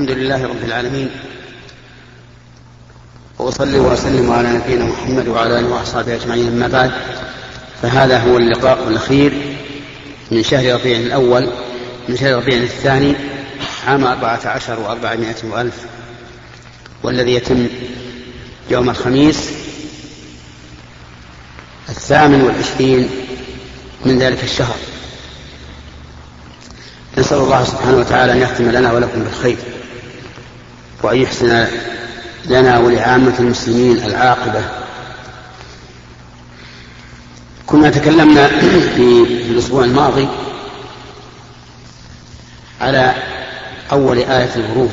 الحمد لله رب العالمين. وأصلي وأسلم على نبينا محمد وعلى آله وأصحابه أجمعين. أما بعد فهذا هو اللقاء الأخير من شهر ربيع الأول من شهر ربيع الثاني عام أربعة عشر وأربعمائة وألف والذي يتم يوم الخميس الثامن والعشرين من ذلك الشهر. نسأل الله سبحانه وتعالى أن يختم لنا ولكم بالخير. وأن يحسن لنا ولعامة المسلمين العاقبة. كنا تكلمنا في الأسبوع الماضي على أول آية البروج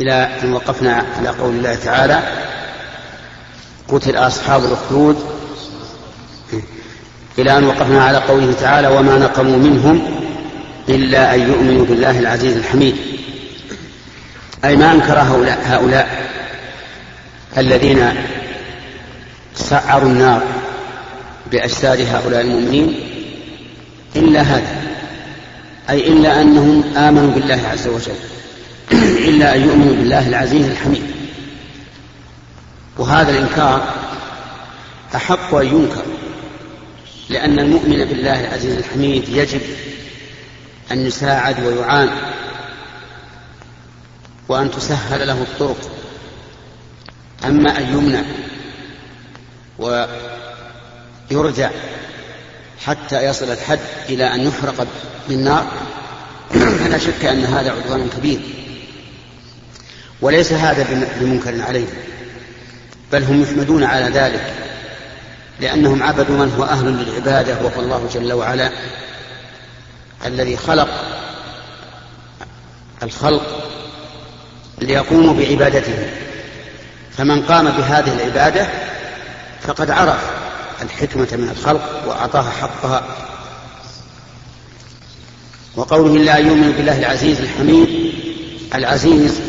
إلى أن وقفنا على قول الله تعالى قتل أصحاب الأخدود إلى أن وقفنا على قوله تعالى وما نقموا منهم إلا أن يؤمنوا بالله العزيز الحميد. أي ما أنكر هؤلاء, هؤلاء الذين سعروا النار بأجساد هؤلاء المؤمنين إلا هذا. أي إلا أنهم آمنوا بالله عز وجل. إلا أن يؤمنوا بالله العزيز الحميد. وهذا الإنكار أحق أن ينكر لأن المؤمن بالله العزيز الحميد يجب أن يساعد ويعان وأن تسهل له الطرق. أما أن يمنع ويرجع حتى يصل الحد إلى أن يحرق بالنار فلا شك أن هذا عدوان كبير. وليس هذا بمنكر عليهم بل هم يحمدون على ذلك لأنهم عبدوا من هو أهل للعبادة وهو الله جل وعلا. الذي خلق الخلق ليقوموا بعبادته. فمن قام بهذه العبادة فقد عرف الحكمة من الخلق وأعطاها حقها. وقوله لا يؤمن بالله العزيز الحميد العزيز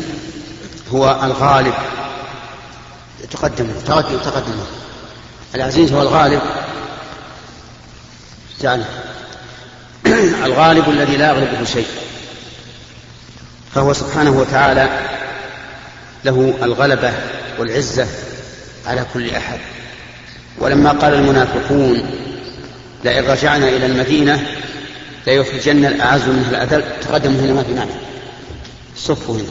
هو الغالب. تقدم تقدم تقدم. العزيز هو الغالب. جعله. الغالب الذي لا يغلبه شيء. فهو سبحانه وتعالى له الغلبة والعزة على كل أحد. ولما قال المنافقون لئن رجعنا إلى المدينة ليخرجن الأعز منها الأذل. تقدم هنا ما في معنى. صفوا هنا.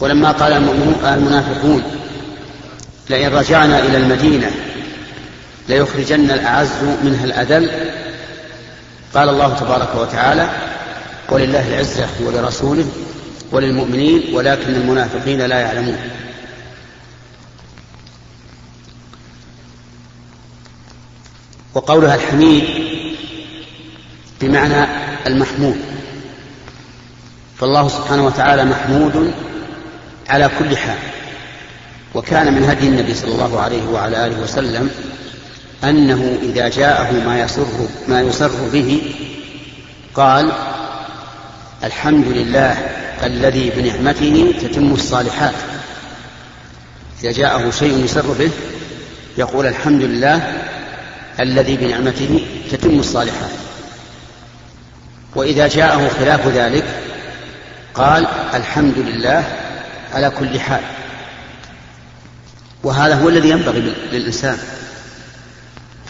ولما قال المنافقون لئن رجعنا إلى المدينة ليخرجن الأعز منها الأذل. قال الله تبارك وتعالى ولله العزة ولرسوله وللمؤمنين ولكن المنافقين لا يعلمون. وقولها الحميد بمعنى المحمود. فالله سبحانه وتعالى محمود على كل حال وكان من هدي النبي صلى الله عليه وعلى آله وسلم أنه إذا جاءه ما يسر ما يسر به قال الحمد لله الذي بنعمته تتم الصالحات. إذا جاءه شيء يسر به يقول الحمد لله الذي بنعمته تتم الصالحات. وإذا جاءه خلاف ذلك قال الحمد لله على كل حال. وهذا هو الذي ينبغي للإنسان.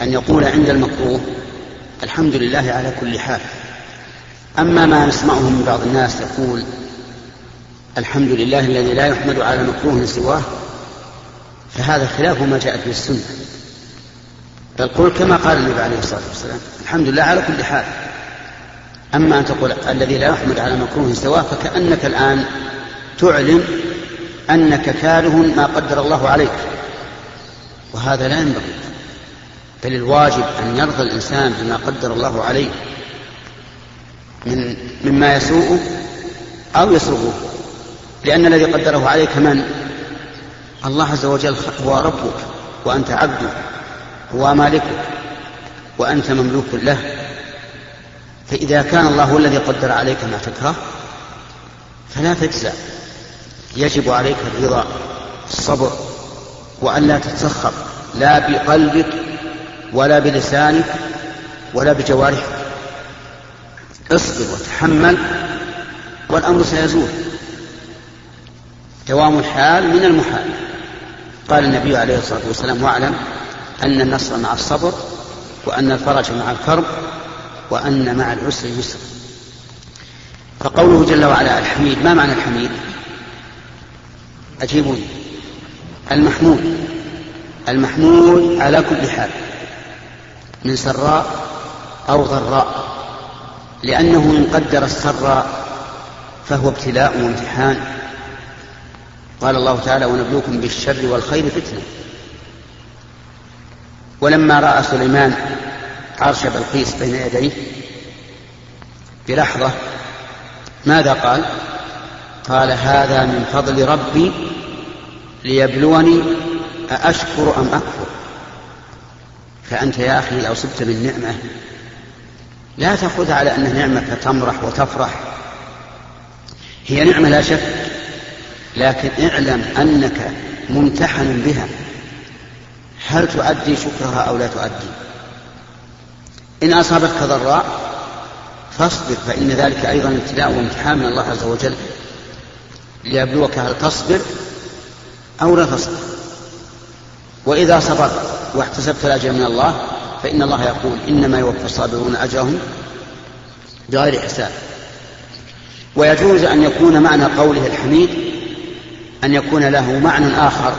أن يقول عند المكروه الحمد لله على كل حال. أما ما نسمعه من بعض الناس يقول الحمد لله الذي لا يحمد على مكروه سواه فهذا خلاف ما جاءت به السنة. بل قل كما قال النبي عليه الصلاة والسلام الحمد لله على كل حال. أما أن تقول الذي لا يحمد على مكروه سواه فكأنك الآن تعلن أنك كاره ما قدر الله عليك. وهذا لا ينبغي. بل الواجب أن يرضى الإنسان بما قدر الله عليه من مما يسوءه أو يسرغه لأن الذي قدره عليك من؟ الله عز وجل هو ربك وأنت عبده هو مالكك وأنت مملوك له. فإذا كان الله هو الذي قدر عليك ما تكره فلا تجزع. يجب عليك الرضا الصبر وأن لا تتسخط لا بقلبك ولا بلسانك ولا بجوارحك اصبر وتحمل والأمر سيزول. دوام الحال من المحال. قال النبي عليه الصلاة والسلام واعلم أن النصر مع الصبر وأن الفرج مع الكرب وأن مع العسر يسر. فقوله جل وعلا الحميد. ما معنى الحميد؟ أجيبوني. المحمود المحمود على كل حال. من سراء أو ضراء لأنه إن قدر السراء فهو ابتلاء وامتحان. قال الله تعالى ونبلوكم بالشر والخير فتنة. ولما رأى سليمان عرش بلقيس بين يديه بلحظة ماذا قال؟ قال هذا من فضل ربي ليبلوني أأشكر أم أكفر؟ فأنت يا أخي لو صبت نعمة لا تأخذها على أنها نعمة فتمرح وتفرح. هي نعمة لا شك لكن اعلم أنك ممتحن بها. هل تؤدي شكرها أو لا تؤدي؟ إن أصابتك ضراء فاصبر فإن ذلك أيضا ابتلاء وامتحان من الله عز وجل. ليبلوك هل تصبر أو لا تصبر. وإذا صبرت واحتسبت الأجر من الله فإن الله يقول إنما يوفى الصابرون أجرهم بغير حساب. ويجوز أن يكون معنى قوله الحميد أن يكون له معنى آخر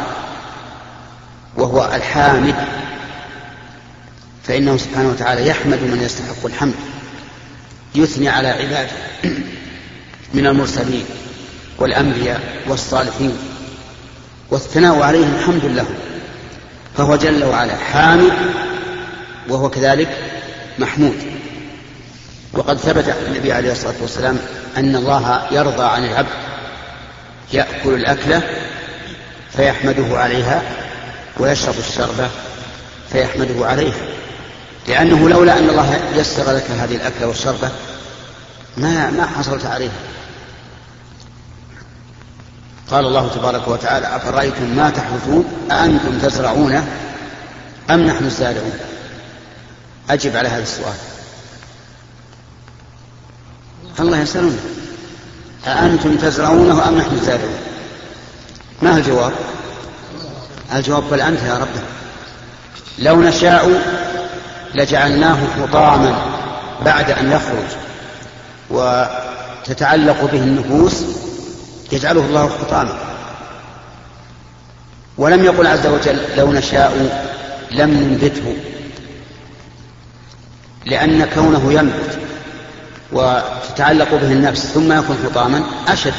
وهو الحامد. فإنه سبحانه وتعالى يحمد من يستحق الحمد يثني على عباده من المرسلين والأنبياء والصالحين والثناء عليهم حمد لهم. فهو جل وعلا حامد وهو كذلك محمود. وقد ثبت عن النبي عليه الصلاة والسلام أن الله يرضى عن العبد يأكل الأكلة فيحمده عليها ويشرب الشربة فيحمده عليها. لأنه لولا أن الله يسر لك هذه الأكلة والشربة ما ما حصلت عليها. قال الله تبارك وتعالى أفرأيتم ما تحرثون أأنتم تزرعونه أم نحن الزارعون؟ أجب على هذا السؤال. الله يسألنا أأنتم تزرعونه أم نحن الزارعون؟ ما الجواب؟ الجواب بل أنت يا رب. لو نشاء لجعلناه حطاما بعد أن يخرج وتتعلق به النفوس يجعله الله حطاما ولم يقل عز وجل لو نشاء لم ننبته لأن كونه ينبت وتتعلق به النفس ثم يكون حطاما أشد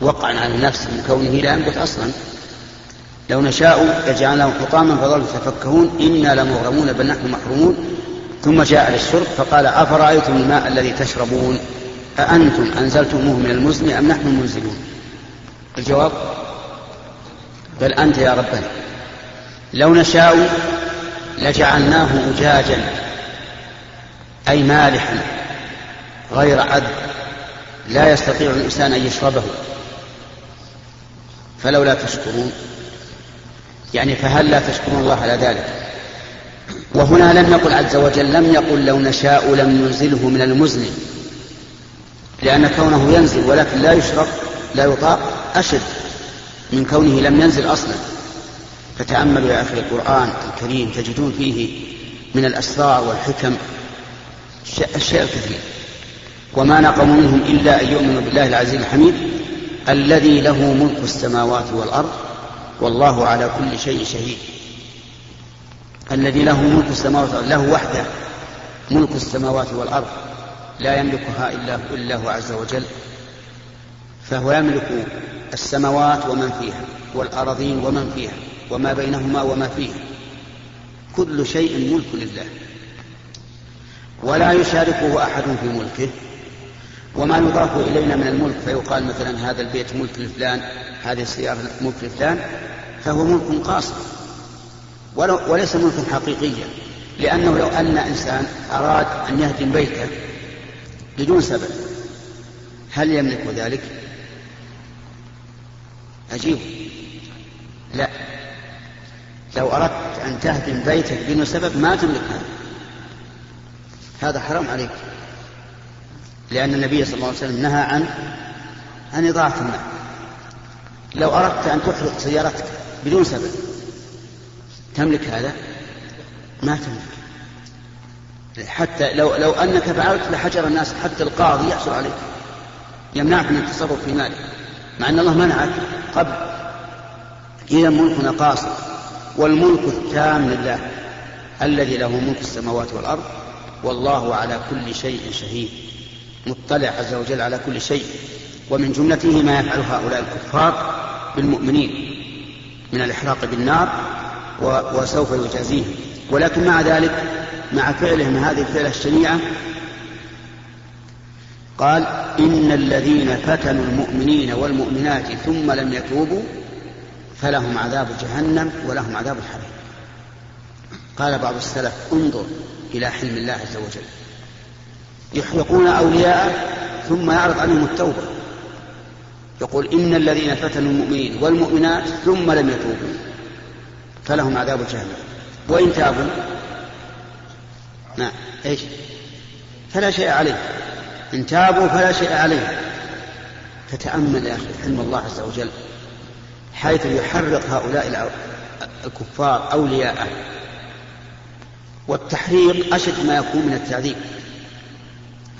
وقعا على النفس من كونه لا ينبت أصلا. لو نشاء لجعلناه حطاما فظلوا يتفكهون إنا لمغرمون بل نحن محرومون. ثم جاء للشرب فقال أفرأيتم الماء الذي تشربون؟ أأنتم أنزلتموه من المزن أم نحن المنزلون الجواب؟ بل أنت يا ربنا. لو نشاء لجعلناه أجاجا أي مالحا غير عذب لا يستطيع الإنسان أن يشربه. فلولا تشكرون يعني فهل لا تشكرون الله على ذلك؟ وهنا لم يقل عز وجل لم يقل لو نشاء لم ننزله من المزن. لأن كونه ينزل ولكن لا يشرب لا يطاق أشد من كونه لم ينزل أصلا. فتأملوا يا أخي القرآن الكريم تجدون فيه من الأسرار والحكم الشيء الكثير وما نقموا منهم إلا أن يؤمنوا بالله العزيز الحميد الذي له ملك السماوات والأرض والله على كل شيء شهيد. الذي له ملك السماوات والأرض له وحده ملك السماوات والأرض. لا يملكها إلا هو عز وجل فهو يملك السماوات ومن فيها والأراضين ومن فيها وما بينهما وما فيها. كل شيء ملك لله. ولا يشاركه أحد في ملكه. وما يضاف إلينا من الملك فيقال مثلا هذا البيت ملك لفلان هذه السيارة ملك لفلان فهو ملك قاصر وليس ملكا حقيقيا لأنه لو أن إنسان أراد أن يهدم بيته بدون سبب. هل يملك ذلك؟ أجيب. لا. لو أردت أن تهدم بيتك بدون سبب ما تملك هذا. هذا حرام عليك. لأن النبي صلى الله عليه وسلم نهى عن عن إضاعة المال. لو أردت أن تحرق سيارتك بدون سبب تملك هذا؟ ما تملك. حتى لو لو أنك فعلت لحجر الناس حتى القاضي يحصل عليك. يمنعك من التصرف في مالك مع أن الله منعك قبل. اذا ملكنا قاصر والملك التام لله. الذي له ملك السماوات والأرض. والله على كل شيء شهيد. مطلع عز وجل على كل شيء. ومن جملته ما يفعل هؤلاء الكفار بالمؤمنين. من الإحراق بالنار وسوف يجازيهم. ولكن مع ذلك مع فعلهم هذه الفعلة الشنيعة قال إن الذين فتنوا المؤمنين والمؤمنات ثم لم يتوبوا فلهم عذاب جهنم ولهم عذاب الحريق. قال بعض السلف انظر إلى حلم الله عز وجل. يحرقون أولياء ثم يعرض عليهم التوبة. يقول إن الذين فتنوا المؤمنين والمؤمنات ثم لم يتوبوا فلهم عذاب جهنم. وإن تابوا نعم إيش؟ فلا شيء عليه. إن تابوا فلا شيء عليه. فتأمل يا أخي حلم الله عز وجل حيث يحرق هؤلاء الكفار أولياءه. والتحريق أشد ما يكون من التعذيب.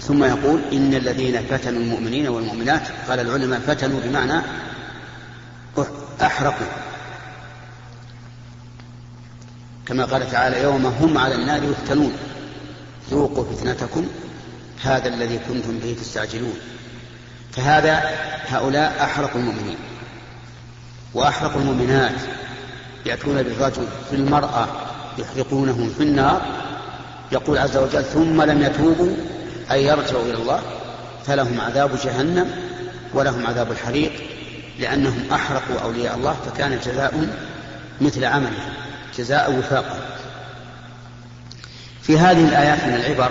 ثم يقول إن الذين فتنوا المؤمنين والمؤمنات قال العلماء فتنوا بمعنى أحرقوا. كما قال تعالى يوم هم على النار يفتنون. ذوقوا فتنتكم هذا الذي كنتم به تستعجلون. فهذا هؤلاء أحرقوا المؤمنين وأحرقوا المؤمنات. يأتون بالرجل في المرأة يحرقونهم في النار. يقول عز وجل ثم لم يتوبوا أي يرجعوا إلى الله فلهم عذاب جهنم ولهم عذاب الحريق لأنهم أحرقوا أولياء الله فكان جزاؤهم مثل عملهم جزاء وفاقا في هذه الآيات من العبر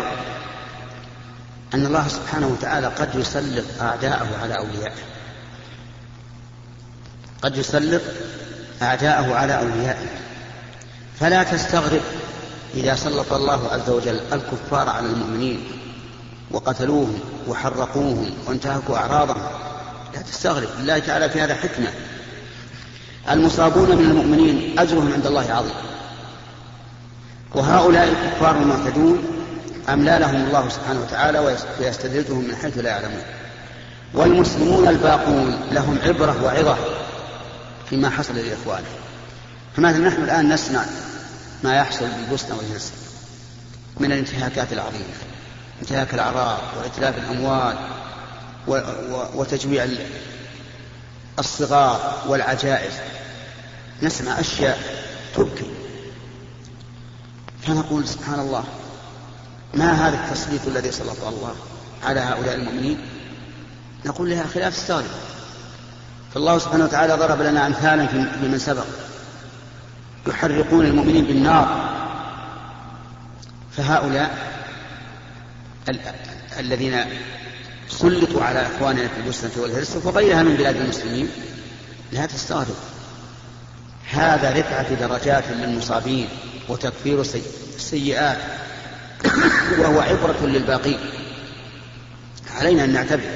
أن الله سبحانه وتعالى قد يسلط أعداءه على أوليائه. قد يسلط أعداءه على أوليائه. فلا تستغرب إذا سلط الله عز وجل الكفار على المؤمنين وقتلوهم وحرقوهم وانتهكوا أعراضهم. لا تستغرب لله تعالى في هذا حكمة. المصابون من المؤمنين أجرهم عند الله عظيم. وهؤلاء الكفار المعتدون أملى لهم الله سبحانه وتعالى ويستدرجهم من حيث لا يعلمون؟ والمسلمون الباقون لهم عبرة وعظة فيما حصل لإخوانهم. فمثلا نحن الآن نسمع ما يحصل بالبوسنة والهرسك من الانتهاكات العظيمة انتهاك الأعراض وإتلاف الأموال وتجويع الصغار والعجائز. نسمع أشياء تبكي. فنقول سبحان الله ما هذا التسليط الذي سلط الله على هؤلاء المؤمنين؟ نقول لها خلاف استغرب فالله سبحانه وتعالى ضرب لنا أمثالا في من سبق. يحرقون المؤمنين بالنار. فهؤلاء ال- الذين سلطوا على إخواننا في البوسنة والهرسك وغيرها من بلاد المسلمين لا تستغرب. هذا رفعة درجات للمصابين وتكفير السيئات. وهو عبرة للباقين. علينا أن نعتبر.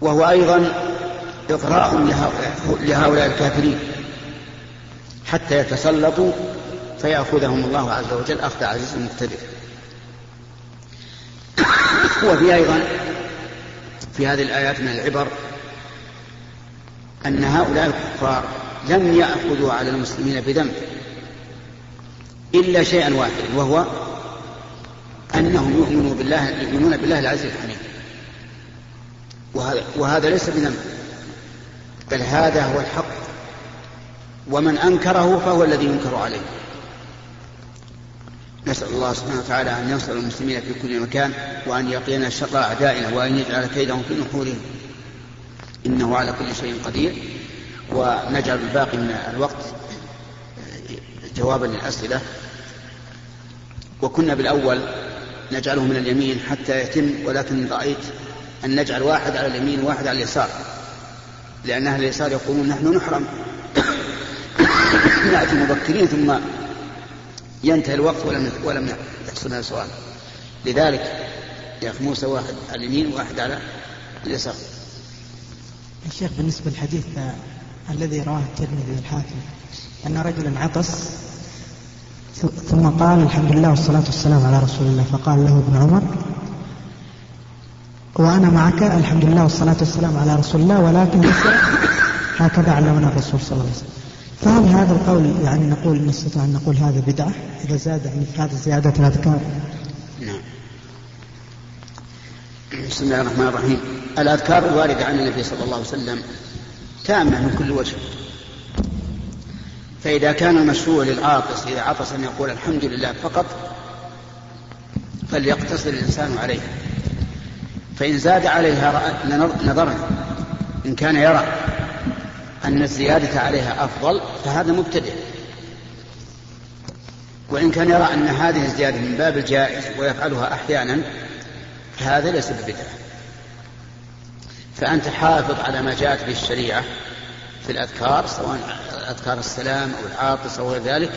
وهو أيضا إغراء لهؤلاء الكافرين. حتى يتسلطوا فيأخذهم الله عز وجل أخذ عزيز مقتدر. وفي أيضا في هذه الآيات من العبر أن هؤلاء الكفار لم يأخذوا على المسلمين بذنب إلا شيئا واحدا وهو أنهم يؤمنون بالله يؤمنون بالله العزيز الحميد. وهذا, ليس بذنب بل هذا هو الحق. ومن أنكره فهو الذي ينكر عليه. نسأل الله سبحانه وتعالى أن ينصر المسلمين في كل مكان وأن يقينا شر أعدائنا وأن يجعل كيدهم في نحورهم. إنه على كل شيء قدير. ونجعل الباقي من الوقت جوابا للأسئلة. وكنا بالأول نجعله من اليمين حتى يتم ولكن رأيت أن نجعل واحد على اليمين وواحد على اليسار لأن أهل اليسار يقولون نحن نحرم. نأتي مبكرين ثم ينتهي الوقت ولم ولم يحصل سؤال. لذلك يا أخي موسى واحد على اليمين وواحد على اليسار. الشيخ بالنسبة للحديث الذي رواه الترمذي الحاكم أن رجلا عطس ثم قال الحمد لله والصلاة والسلام على رسول الله فقال له ابن عمر وأنا معك الحمد لله والصلاة والسلام على رسول الله ولكن هكذا علمنا الرسول صلى الله عليه وسلم. فهل هذا القول يعني نقول نستطيع أن نقول هذا بدعة؟ إذا زاد يعني هذه زيادة الأذكار نعم بسم الله الرحمن الرحيم. الأذكار الواردة عن النبي صلى الله عليه وسلم تامة من كل وجه. فإذا كان المشروع للعاطس إذا عطس أن يقول الحمد لله فقط فليقتصر الإنسان عليها فإن زاد عليها نظرنا إن كان يرى أن الزيادة عليها أفضل فهذا مبتدئ. وإن كان يرى أن هذه الزيادة من باب الجائز ويفعلها أحيانا فهذا ليس ببدعة فأنت حافظ على ما جاءت به الشريعة في الأذكار سواء أذكار السلام أو العاطس أو غير ذلك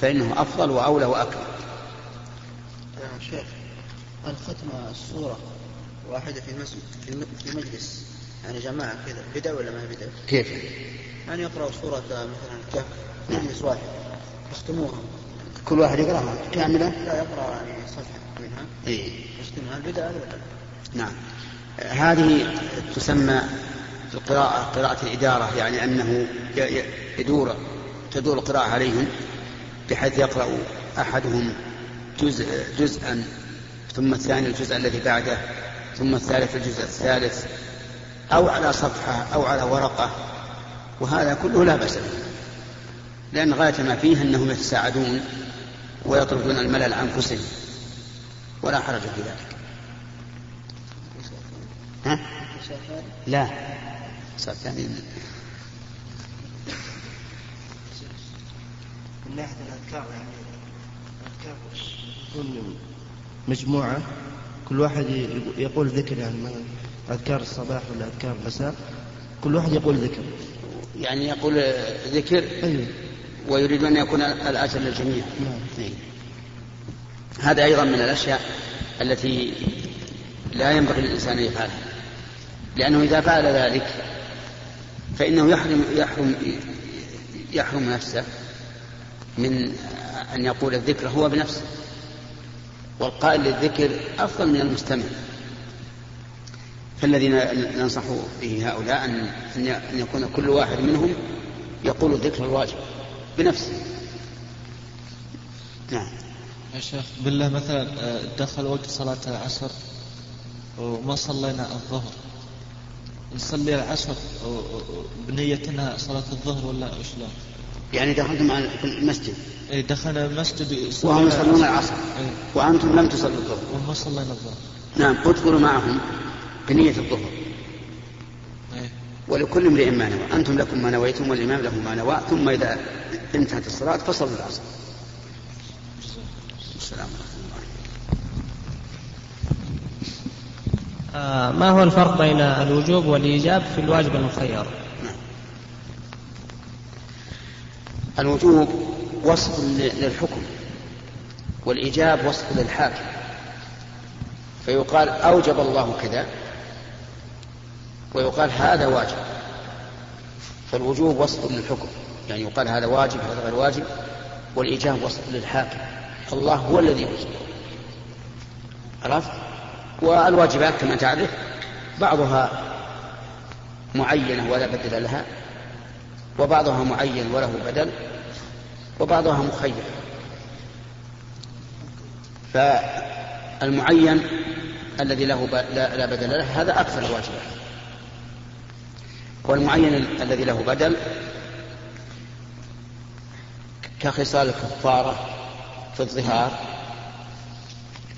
فإنه أفضل وأولى وأكمل يا شيخ هل ختم الصورة واحدة في مسجد في مجلس يعني جماعة كذا بدع ولا ما بدع؟ كيف؟ يعني يقرأ سورة مثلا الكهف مجلس واحد يختموها كل واحد يقرأها كاملة؟ لا يقرأ يعني صفحة إيه. ولا نعم. هذه تسمى في القراءة قراءة الإدارة يعني أنه يدور تدور القراءة عليهم بحيث يقرأ أحدهم جزء جزءا ثم الثاني الجزء الذي بعده ثم الثالث الجزء الثالث أو على صفحة أو على ورقة. وهذا كله لا بأس به. لأن غاية ما فيه أنهم يتساعدون ويطردون الملل عن أنفسهم. ولا حرج في ذلك. ها؟ لا. ثاني من ناحية الأذكار يعني الأذكار تكون مجموعة. كل واحد يقول ذكر يعني مثلا أذكار الصباح ولا أذكار المساء كل واحد يقول ذكر. يعني يقول ذكر أيوه. ويريد أن يكون الأجر للجميع. نعم. هذا أيضا من الأشياء التي لا ينبغي للإنسان أن يفعلها لأنه إذا فعل ذلك فإنه يحرم يحرم يحرم نفسه من أن يقول الذكر هو بنفسه والقائل للذكر أفضل من المستمع. فالذي ننصح به هؤلاء أن أن يكون كل واحد منهم يقول الذكر الواجب بنفسه. نعم. يا شيخ. بالله مثلا آه، دخل وقت صلاة العصر وما صلينا الظهر. نصلي العصر بنية انها صلاة الظهر ولا شلون؟ يعني دخلتم على المسجد؟ اي دخلنا المسجد وهم يصلون العصر. إيه. وأنتم لم تصلوا الظهر. وما صلينا الظهر. نعم ادخلوا معهم بنية الظهر. إيه. ولكل امرئ ما نوى. أنتم لكم ما نويتم والإمام له ما نوى. ثم إذا انتهت الصلاة فصلوا العصر. السلام عليكم آه، ما هو الفرق بين الوجوب والإيجاب في الواجب المخير نعم. الوجوب وصف للحكم والإيجاب وصف للحاكم. فيقال أوجب الله كذا ويقال هذا واجب. فالوجوب وصف للحكم يعني يقال هذا واجب هذا غير واجب والإيجاب وصف للحاكم. الله هو الذي يوجب عرفت؟ والواجبات كما تعرف بعضها معينة ولا بدل لها وبعضها معين وله بدل وبعضها مخير. فالمعين الذي له لا بدل له هذا أكثر الواجبات. والمعين الذي له بدل كخصال الكفارة في الظهار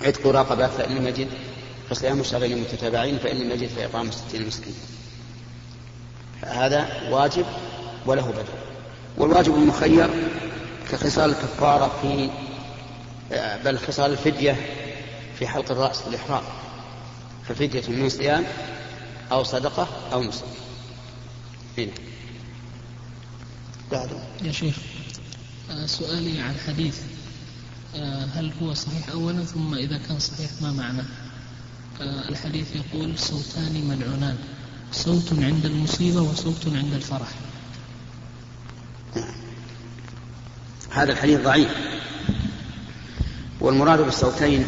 عتق رقبة فإن لم يجد فصيام شهرين متتابعين فإن لم يجد فإطعام ستين مسكين هذا واجب وله بدل. والواجب المخير كخصال الكفارة في بل خصال الفدية في حلق الرأس في الإحرام ففدية من صيام أو صدقة أو نسك. هنا. بعده. يا شيخ آه، سؤالي عن حديث. آه، هل هو صحيح أولا ثم إذا كان صحيح ما معناه آه، الحديث يقول صوتان ملعونان صوت عند المصيبة وصوت عند الفرح. هذا الحديث ضعيف. والمراد بالصوتين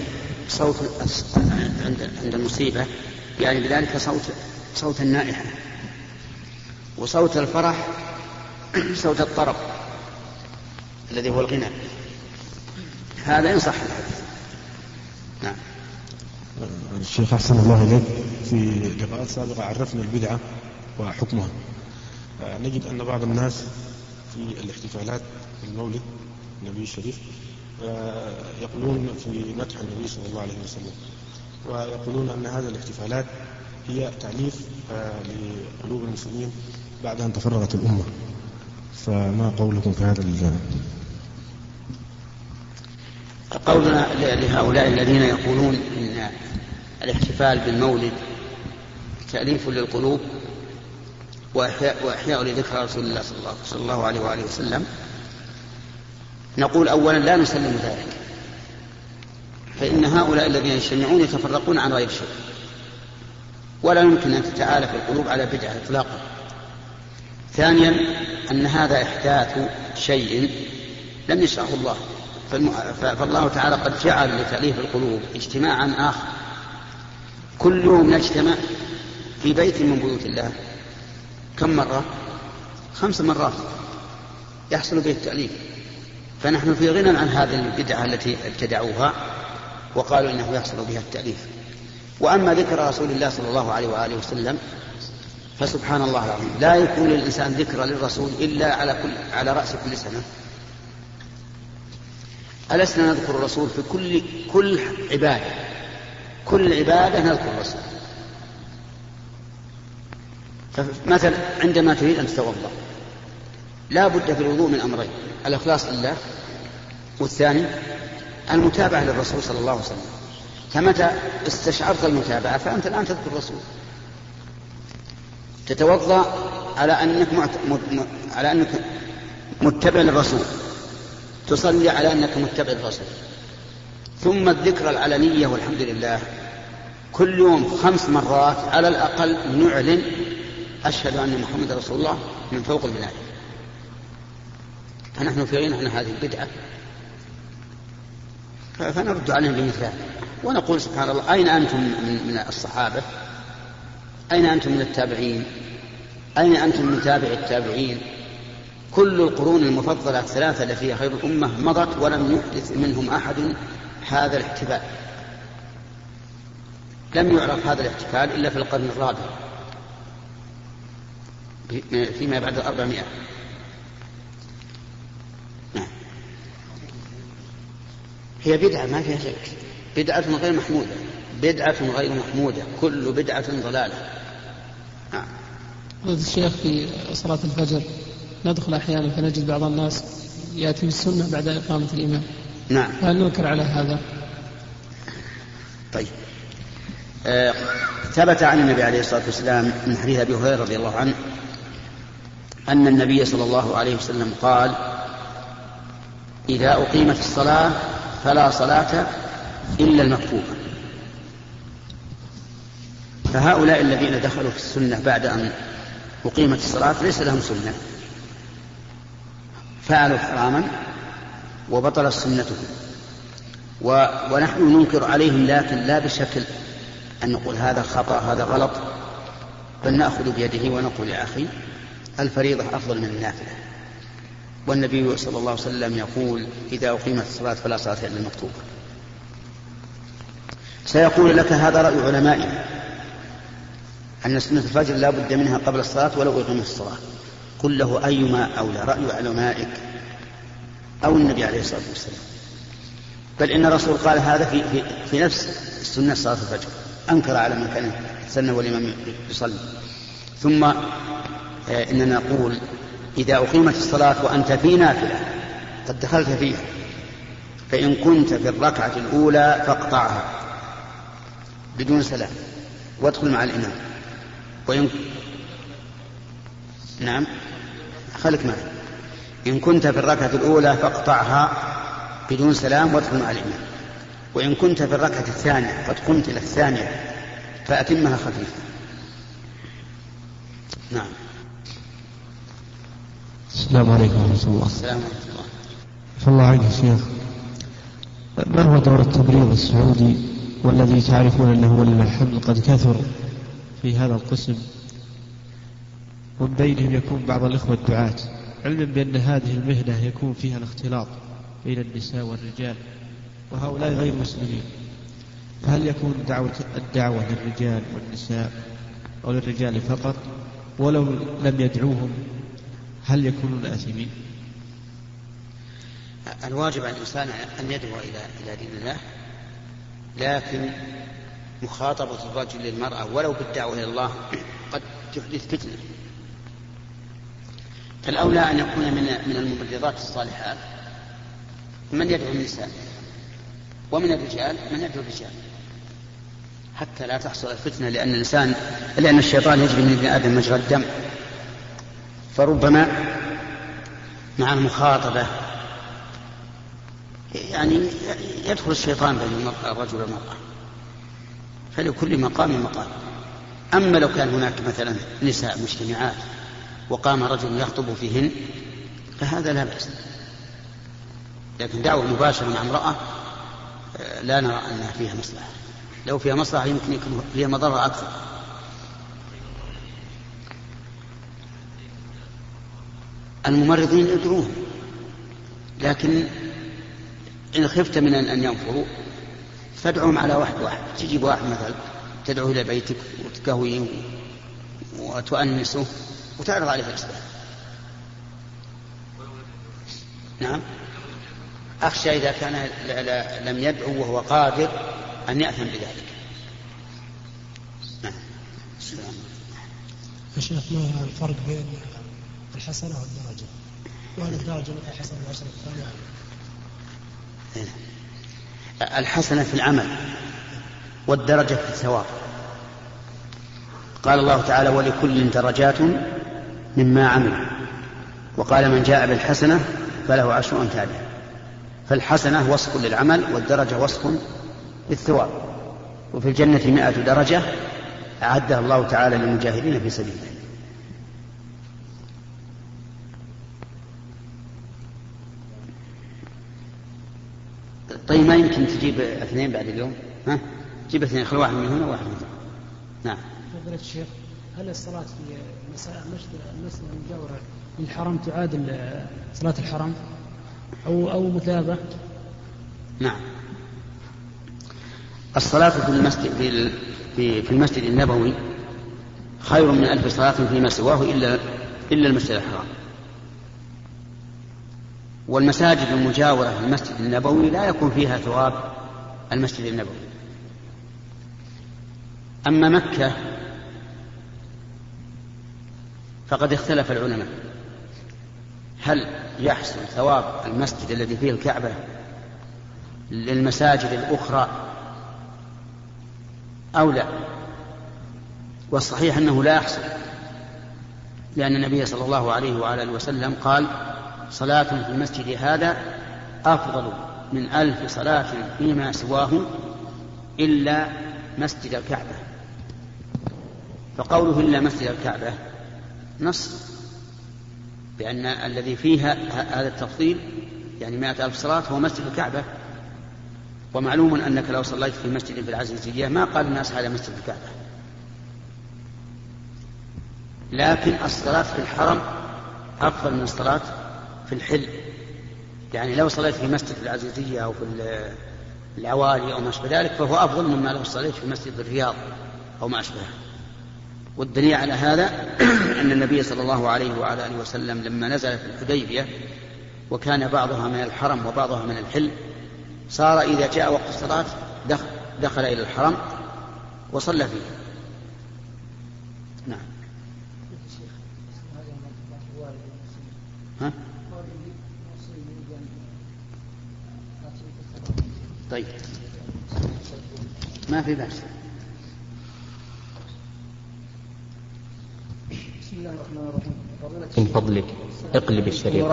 صوت عند عند المصيبة يعني بذلك صوت صوت النائحة وصوت الفرح صوت الطرب الذي هو الغنى. هذا إن صح. الحديث نعم. الشيخ أحسن الله إليك. في لقاءات سابقة عرفنا البدعة وحكمها. نجد أن بعض الناس في الاحتفالات بالمولد النبي الشريف يقولون في مدح النبي صلى الله عليه وسلم. ويقولون أن هذه الاحتفالات هي تعليف لقلوب المسلمين بعد أن تفرغت الأمة. فما قولكم في هذا قولنا لهؤلاء الذين يقولون إن الاحتفال بالمولد تأليف للقلوب وإحياء, وإحياء لذكرى رسول الله صلى الله عليه وآله وسلم. نقول أولا لا نسلم ذلك. فإن هؤلاء الذين يجتمعون يتفرقون عن غير شيء ولا يمكن أن تتآلف القلوب على بدعة إطلاقا. ثانيا أن هذا إحداث شيء لم يشرعه الله. فالله تعالى قد جعل لتأليف القلوب اجتماعا آخر. كل يوم نجتمع في بيت من بيوت الله. كم مرة؟ خمس مرات يحصل به التأليف. فنحن في غنى عن هذه البدعة التي ابتدعوها وقالوا إنه يحصل بها التأليف. وأما ذكر رسول الله صلى الله عليه وآله وسلم فسبحان الله العظيم لا يكون للإنسان ذكرى للرسول إلا على كل على رأس كل سنة. ألسنا نذكر الرسول في كل كل عبادة. كل عبادة نذكر الرسول. فمثلا عندما تريد أن تتوضأ لا بد في الوضوء من أمرين. الإخلاص لله والثاني المتابعة للرسول صلى الله عليه وسلم. فمتى استشعرت المتابعة؟ فأنت الآن تذكر الرسول. تتوضأ على أنك. على أنك متبع للرسول. تصلي على أنك متبع للرسول ثم الذكرى العلنية والحمد لله. كل يوم خمس مرات على الأقل نعلن أشهد أن محمد رسول الله من فوق البلاد. فنحن في غنى عن هذه البدعة فنرد عليهم بمثال. ونقول سبحان الله أين أنتم من الصحابة؟ أين أنتم من التابعين؟ أين أنتم من تابع التابعين؟ كل القرون المفضلة الثلاثة التي فيها خير الأمة مضت ولم يحدث منهم أحد هذا الاحتفال. لم يعرف هذا الاحتفال إلا في القرن الرابع. فيما بعد الأربعمائة. نعم. هي بدعة ما فيها شك. بدعة غير محمودة. بدعة غير محمودة. كل بدعة ضلالة. نعم. الشيخ في صلاة الفجر ندخل أحيانا فنجد بعض الناس يأتي بالسنة بعد إقامة الإمام. نعم. هل ننكر على هذا؟ طيب. آه ثبت عن النبي عليه الصلاة والسلام من حديث أبي هريرة رضي الله عنه أن النبي صلى الله عليه وسلم قال إذا أقيمت الصلاة فلا صلاة إلا المكتوبة. فهؤلاء الذين دخلوا في السنة بعد أن أقيمت الصلاة ليس لهم سنة. فعلوا حراما وبطلت سنتهم. ونحن ننكر عليهم لكن لا بشكل أن نقول هذا خطأ هذا غلط. بل نأخذ بيده ونقول يا أخي الفريضة أفضل من النافلة. والنبي صلى الله عليه وسلم يقول إذا أقيمت الصلاة فلا صلاة إلا المكتوبة. سيقول لك هذا رأي علمائنا أن سنة الفجر لا بد منها قبل الصلاة ولو أقيمت الصلاة. قل له أيما أولى رأي علمائك أو النبي عليه الصلاة والسلام. بل إن الرسول قال هذا في, في, في نفس سنة صلاة الفجر أنكر على من كان يستنى والإمام يصلي. ثم آه، إننا نقول إذا أقيمت الصلاة وأنت في نافلة قد دخلت فيها فإن كنت في الركعة الأولى فاقطعها بدون سلام وادخل مع الإمام. وإن نعم. خلك معي. إن كنت في الركعة الأولى فاقطعها بدون سلام وادخل مع الإمام. وإن كنت في الركعة الثانية قد قمت إلى الثانية فأتمها خفيفة. نعم. السلام عليكم ورحمة الله. السلام ورحمة الله. الله يا شيخ. ما هو دور التمريض السعودي والذي تعرفون أنه ولله الحمد؟ قد كثر في هذا القسم. ومن بينهم يكون بعض الإخوة الدعاة علما بأن هذه المهنة يكون فيها الاختلاط بين النساء والرجال وهؤلاء غير مسلمين. فهل يكون دعوة الدعوة للرجال والنساء أو للرجال فقط؟ ولو لم يدعوهم هل يكونون آثمين؟ الواجب على الإنسان أن يدعو إلى إلى دين الله لكن مخاطبة الرجل للمرأة ولو بالدعوة إلى الله قد تحدث فتنة. فالأولى أن يكون من من الممرضات الصالحات من يدعو النساء ومن الرجال من يدعو الرجال حتى لا تحصل الفتنة لأن الإنسان لأن الشيطان يجري من ابن آدم مجرى الدم. فربما مع المخاطبة يعني يدخل الشيطان بين الرجل والمرأة. فلكل مقام مقام. أما لو كان هناك مثلا نساء مجتمعات وقام رجل يخطب فيهن فهذا لا بأس. لكن دعوة مباشرة مع امرأة لا نرى أنها فيها مصلحة. لو فيها مصلحة يمكن يكون فيها مضرة أكثر. الممرضين يدعون لكن إن خفت من أن ينفروا فادعهم على واحد واحد. تجيب واحد مثلا تدعو إلى بيتك وتكهويه وتؤنسه. وتعرض عليه الإسلام نعم. أخشى إذا كان لم يدعو وهو قادر أن يأثم بذلك. نعم. السلام يا شيخ ما الفرق بين الحسنة والدرجة؟ وهل الدرجة مثل الحسنة والعشرة الثانية؟ الحسنة في العمل والدرجة في الثواب. قال الله تعالى ولكل درجات مما عمل. وقال من جاء بالحسنة فله عشر أمثالها فالحسنة وصف للعمل والدرجة وصف للثواب. وفي الجنة مائة درجة أعدها الله تعالى للمجاهدين في سبيله. طيب ما يمكن تجيب اثنين بعد اليوم؟ ها؟ جيب اثنين خل واحد من هنا وواحد من هنا. نعم. فضيلة الشيخ هل الصلاة في المسجد المسجد المجاورة للحرم تعادل صلاة الحرم؟ أو أو مثابة؟ نعم. الصلاة في المسجد في في المسجد النبوي خير من ألف صلاة فيما سواه إلا إلا المسجد الحرام. والمساجد المجاورة للمسجد النبوي لا يكون فيها ثواب المسجد النبوي. أما مكة فقد اختلف العلماء. هل يحصل ثواب المسجد الذي فيه الكعبة للمساجد الأخرى أو لا؟ والصحيح أنه لا يحصل لأن النبي صلى الله عليه وعلى وسلم قال صلاة في المسجد هذا أفضل من ألف صلاة فيما سواه إلا مسجد الكعبة. فقوله إلا مسجد الكعبة نص بأن الذي فيها هذا التفضيل يعني مائة ألف صلاة هو مسجد الكعبة. ومعلوم أنك لو صليت في مسجد في العزيزية ما قال الناس هذا مسجد الكعبة. لكن الصلاة في الحرم أفضل من الصلاة في الحل. يعني لو صليت في مسجد العزيزية أو في العوالي أو ما أشبه ذلك فهو أفضل مما لو صليت في مسجد الرياض أو ما أشبهه. والدليل على هذا أن النبي صلى الله عليه وعلى آله وسلم لما نزل في الحديبية وكان بعضها من الحرم وبعضها من الحل صار إذا جاء وقت الصلاة دخل, دخل إلى الحرم وصلى فيه. نعم. ها؟ طيب. ما في بأس. من فضلك اقلب الشريط